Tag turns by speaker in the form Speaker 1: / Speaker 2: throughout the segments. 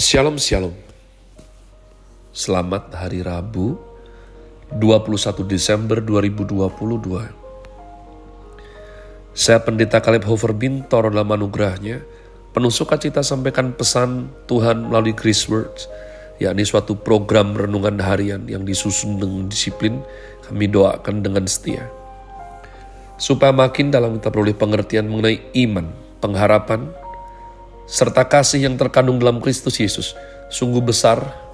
Speaker 1: Shalom Shalom. Selamat hari Rabu 21 Desember 2022 Saya Pendeta Kaleb Hofer Bintor dalam anugerahnya Penuh sukacita sampaikan pesan Tuhan melalui Grace Words yakni suatu program renungan harian yang disusun dengan disiplin kami doakan dengan setia. Supaya makin dalam kita peroleh pengertian mengenai iman, pengharapan, serta kasih yang terkandung dalam Kristus Yesus sungguh besar.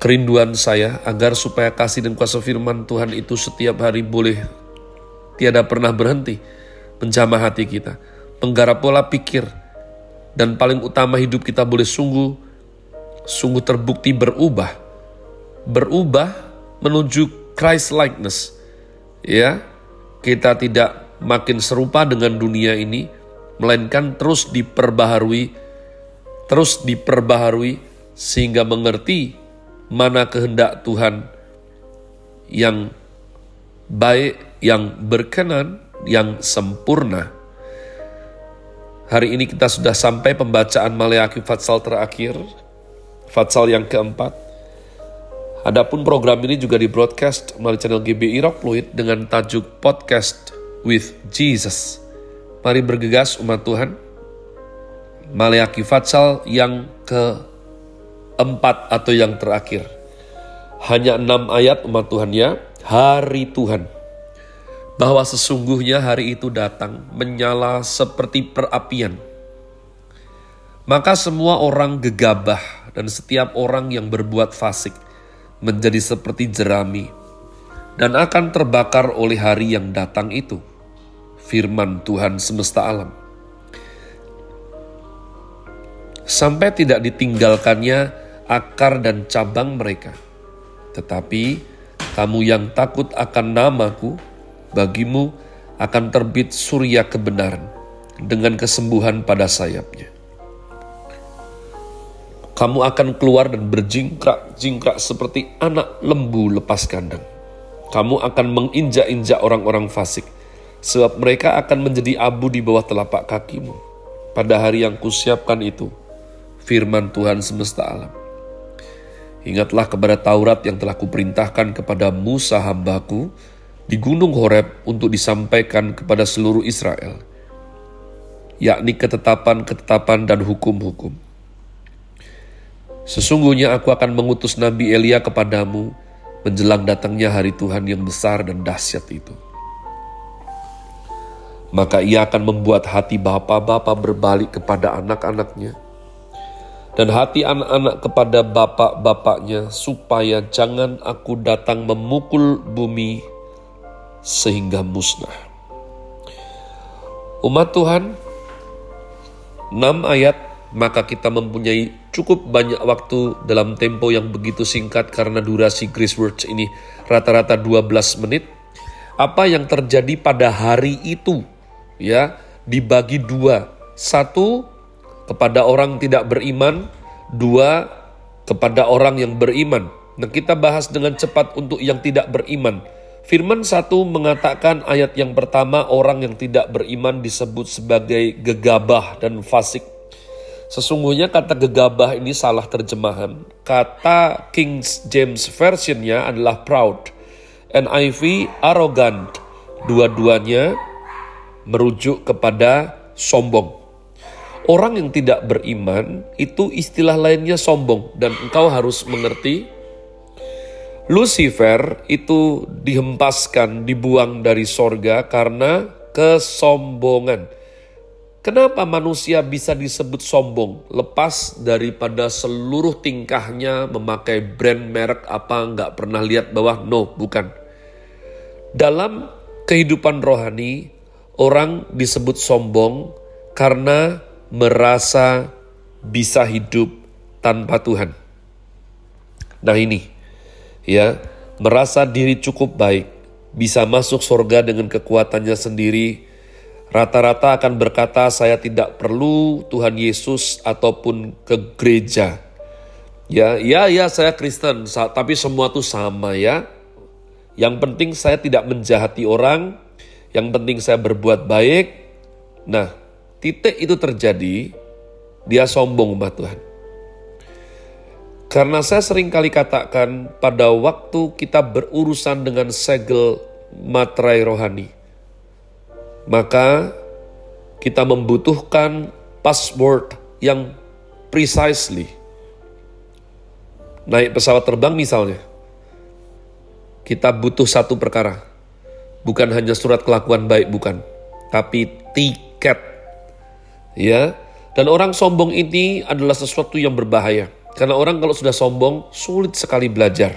Speaker 1: Kerinduan saya agar supaya kasih dan kuasa firman Tuhan itu setiap hari boleh tiada pernah berhenti menjamah hati kita, menggarap pola pikir, dan paling utama hidup kita boleh sungguh sungguh terbukti berubah, berubah menuju Christ likeness. Ya, kita tidak makin serupa dengan dunia ini, melainkan terus diperbaharui, terus diperbaharui sehingga mengerti mana kehendak Tuhan yang baik, yang berkenan, yang sempurna. Hari ini kita sudah sampai pembacaan Maleakhi Fatsal terakhir, Fatsal yang keempat. Adapun program ini juga di broadcast melalui channel GBI Rock Fluid dengan tajuk Podcast with Jesus. Mari bergegas umat Tuhan. Maleaki Fatsal yang keempat atau yang terakhir. Hanya enam ayat umat Tuhan ya. Hari Tuhan. Bahwa sesungguhnya hari itu datang menyala seperti perapian. Maka semua orang gegabah dan setiap orang yang berbuat fasik menjadi seperti jerami dan akan terbakar oleh hari yang datang itu firman Tuhan semesta alam. Sampai tidak ditinggalkannya akar dan cabang mereka. Tetapi kamu yang takut akan namaku, bagimu akan terbit surya kebenaran dengan kesembuhan pada sayapnya. Kamu akan keluar dan berjingkrak-jingkrak seperti anak lembu lepas kandang. Kamu akan menginjak-injak orang-orang fasik sebab mereka akan menjadi abu di bawah telapak kakimu. Pada hari yang kusiapkan itu, firman Tuhan semesta alam. Ingatlah kepada Taurat yang telah kuperintahkan kepada Musa hambaku di gunung Horeb untuk disampaikan kepada seluruh Israel, yakni ketetapan-ketetapan dan hukum-hukum. Sesungguhnya aku akan mengutus Nabi Elia kepadamu menjelang datangnya hari Tuhan yang besar dan dahsyat itu maka ia akan membuat hati bapak-bapak berbalik kepada anak-anaknya, dan hati anak-anak kepada bapak-bapaknya, supaya jangan aku datang memukul bumi sehingga musnah. Umat Tuhan, enam ayat, maka kita mempunyai cukup banyak waktu dalam tempo yang begitu singkat karena durasi Grace Words ini rata-rata 12 menit. Apa yang terjadi pada hari itu ya dibagi dua. Satu kepada orang tidak beriman, dua kepada orang yang beriman. Nah kita bahas dengan cepat untuk yang tidak beriman. Firman satu mengatakan ayat yang pertama orang yang tidak beriman disebut sebagai gegabah dan fasik. Sesungguhnya kata gegabah ini salah terjemahan. Kata King James Versionnya adalah proud. NIV arrogant. Dua-duanya merujuk kepada sombong. Orang yang tidak beriman itu istilah lainnya sombong dan engkau harus mengerti Lucifer itu dihempaskan, dibuang dari sorga karena kesombongan. Kenapa manusia bisa disebut sombong? Lepas daripada seluruh tingkahnya memakai brand merek apa nggak pernah lihat bawah? No, bukan. Dalam kehidupan rohani, Orang disebut sombong karena merasa bisa hidup tanpa Tuhan. Nah ini, ya, merasa diri cukup baik, bisa masuk surga dengan kekuatannya sendiri, rata-rata akan berkata saya tidak perlu Tuhan Yesus ataupun ke gereja. Ya, ya, ya saya Kristen, tapi semua tuh sama ya. Yang penting saya tidak menjahati orang, yang penting saya berbuat baik. Nah, titik itu terjadi dia sombong umat Tuhan. Karena saya sering kali katakan pada waktu kita berurusan dengan segel materai rohani, maka kita membutuhkan password yang precisely. Naik pesawat terbang misalnya, kita butuh satu perkara, bukan hanya surat kelakuan baik, bukan, tapi tiket. Ya, dan orang sombong ini adalah sesuatu yang berbahaya karena orang kalau sudah sombong, sulit sekali belajar.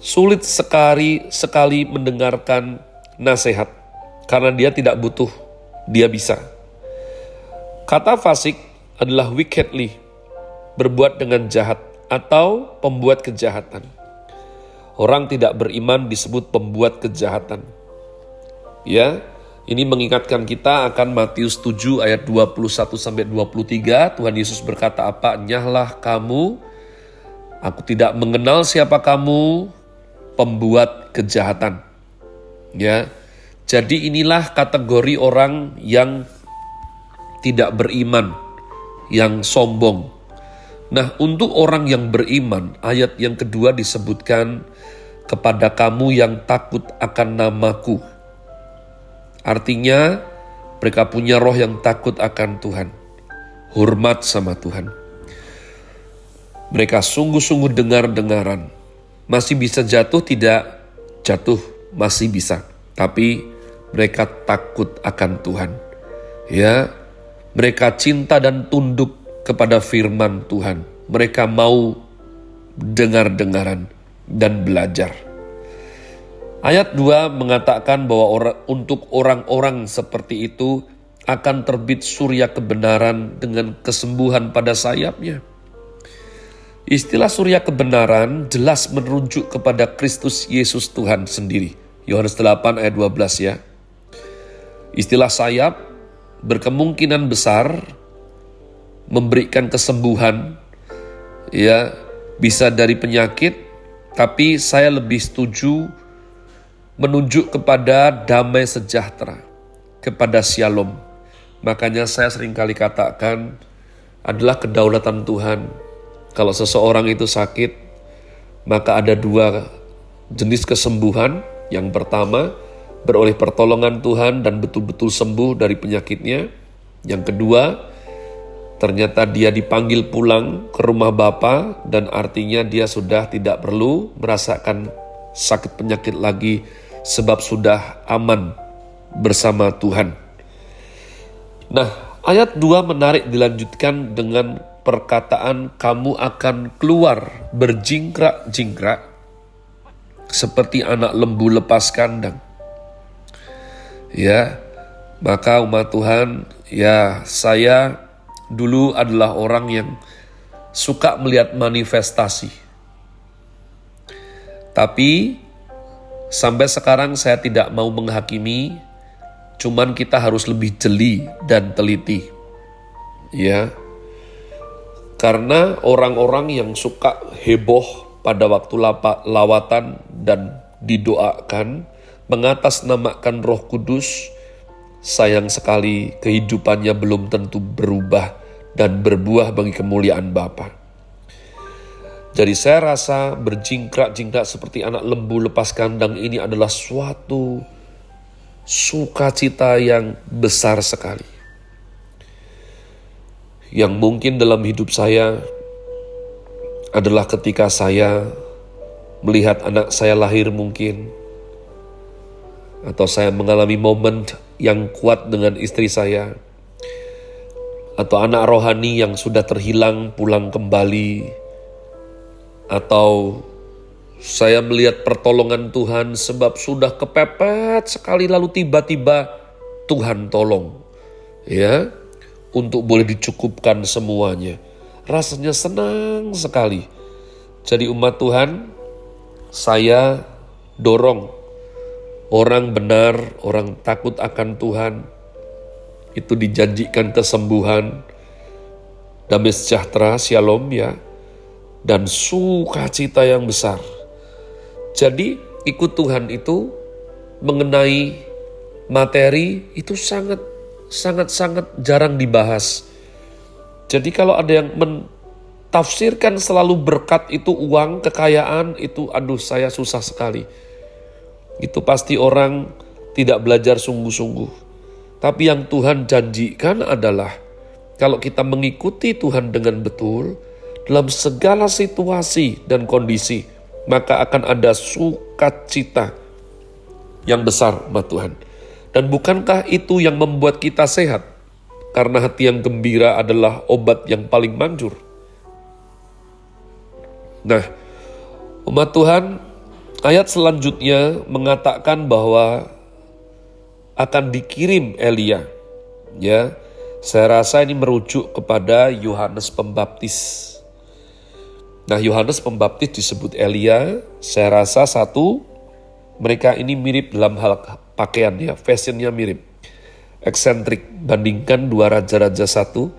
Speaker 1: Sulit sekali sekali mendengarkan nasihat karena dia tidak butuh, dia bisa. Kata fasik adalah wickedly, berbuat dengan jahat atau pembuat kejahatan. Orang tidak beriman disebut pembuat kejahatan. Ya, ini mengingatkan kita akan Matius 7 ayat 21 sampai 23. Tuhan Yesus berkata apa? Nyahlah kamu, aku tidak mengenal siapa kamu, pembuat kejahatan. Ya. Jadi inilah kategori orang yang tidak beriman, yang sombong. Nah, untuk orang yang beriman, ayat yang kedua disebutkan kepada kamu yang takut akan namaku Artinya, mereka punya roh yang takut akan Tuhan, hormat sama Tuhan. Mereka sungguh-sungguh dengar-dengaran. Masih bisa jatuh, tidak jatuh, masih bisa. Tapi mereka takut akan Tuhan. Ya, mereka cinta dan tunduk kepada firman Tuhan. Mereka mau dengar-dengaran dan belajar. Ayat 2 mengatakan bahwa untuk orang-orang seperti itu akan terbit surya kebenaran dengan kesembuhan pada sayapnya. Istilah surya kebenaran jelas merujuk kepada Kristus Yesus Tuhan sendiri. Yohanes 8 ayat 12 ya. Istilah sayap berkemungkinan besar memberikan kesembuhan ya bisa dari penyakit tapi saya lebih setuju menunjuk kepada damai sejahtera, kepada shalom. Makanya saya sering kali katakan adalah kedaulatan Tuhan. Kalau seseorang itu sakit, maka ada dua jenis kesembuhan. Yang pertama, beroleh pertolongan Tuhan dan betul-betul sembuh dari penyakitnya. Yang kedua, ternyata dia dipanggil pulang ke rumah Bapa dan artinya dia sudah tidak perlu merasakan sakit penyakit lagi sebab sudah aman bersama Tuhan. Nah, ayat 2 menarik dilanjutkan dengan perkataan kamu akan keluar berjingkrak-jingkrak seperti anak lembu lepas kandang. Ya, maka umat Tuhan, ya saya dulu adalah orang yang suka melihat manifestasi. Tapi Sampai sekarang saya tidak mau menghakimi, cuman kita harus lebih jeli dan teliti. Ya. Karena orang-orang yang suka heboh pada waktu lawatan dan didoakan mengatasnamakan Roh Kudus, sayang sekali kehidupannya belum tentu berubah dan berbuah bagi kemuliaan Bapa. Jadi saya rasa berjingkrak-jingkrak seperti anak lembu lepas kandang ini adalah suatu sukacita yang besar sekali. Yang mungkin dalam hidup saya adalah ketika saya melihat anak saya lahir mungkin atau saya mengalami momen yang kuat dengan istri saya atau anak rohani yang sudah terhilang pulang kembali atau saya melihat pertolongan Tuhan sebab sudah kepepet sekali lalu tiba-tiba Tuhan tolong. Ya, untuk boleh dicukupkan semuanya. Rasanya senang sekali. Jadi umat Tuhan, saya dorong orang benar, orang takut akan Tuhan, itu dijanjikan kesembuhan, damai sejahtera, shalom ya, dan sukacita yang besar. Jadi ikut Tuhan itu mengenai materi itu sangat sangat sangat jarang dibahas. Jadi kalau ada yang mentafsirkan selalu berkat itu uang, kekayaan, itu aduh saya susah sekali. Itu pasti orang tidak belajar sungguh-sungguh. Tapi yang Tuhan janjikan adalah kalau kita mengikuti Tuhan dengan betul, dalam segala situasi dan kondisi, maka akan ada sukacita yang besar buat Tuhan. Dan bukankah itu yang membuat kita sehat? karena hati yang gembira adalah obat yang paling manjur. Nah, umat Tuhan, ayat selanjutnya mengatakan bahwa akan dikirim Elia. Ya, saya rasa ini merujuk kepada Yohanes Pembaptis. Nah, Yohanes Pembaptis disebut Elia. Saya rasa satu, mereka ini mirip dalam hal pakaian ya, fashionnya mirip eksentrik. Bandingkan dua Raja-Raja satu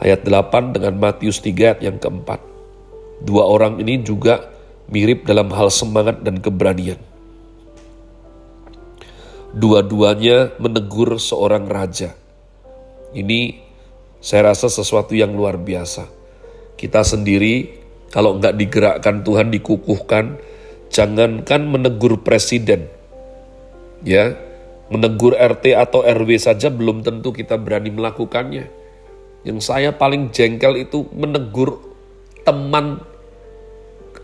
Speaker 1: ayat 8 dengan Matius 3 ayat yang keempat. Dua orang ini juga mirip dalam hal semangat dan keberanian. Dua-duanya menegur seorang raja. Ini saya rasa sesuatu yang luar biasa. Kita sendiri kalau nggak digerakkan Tuhan dikukuhkan, jangankan menegur presiden, ya Menegur RT atau RW saja belum tentu kita berani melakukannya. Yang saya paling jengkel itu menegur teman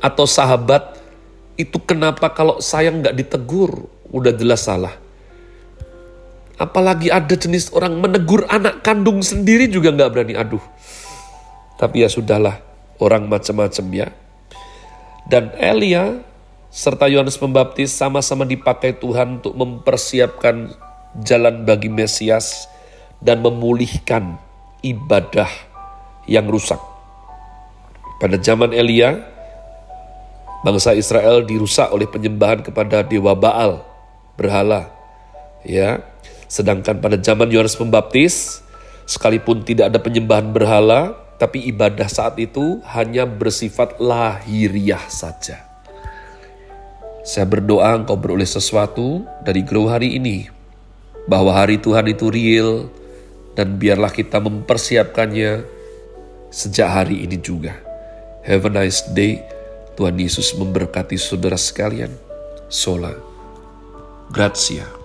Speaker 1: atau sahabat itu kenapa kalau saya nggak ditegur udah jelas salah. Apalagi ada jenis orang menegur anak kandung sendiri juga nggak berani. Aduh. Tapi ya sudahlah, orang macam-macam ya. Dan Elia serta Yohanes Pembaptis sama-sama dipakai Tuhan untuk mempersiapkan jalan bagi Mesias dan memulihkan ibadah yang rusak. Pada zaman Elia, bangsa Israel dirusak oleh penyembahan kepada dewa Baal, berhala. Ya, sedangkan pada zaman Yohanes Pembaptis, sekalipun tidak ada penyembahan berhala, tapi ibadah saat itu hanya bersifat lahiriah saja. Saya berdoa engkau beroleh sesuatu dari grow hari ini. Bahwa hari Tuhan itu real dan biarlah kita mempersiapkannya sejak hari ini juga. Have a nice day. Tuhan Yesus memberkati saudara sekalian. Sola. Grazie.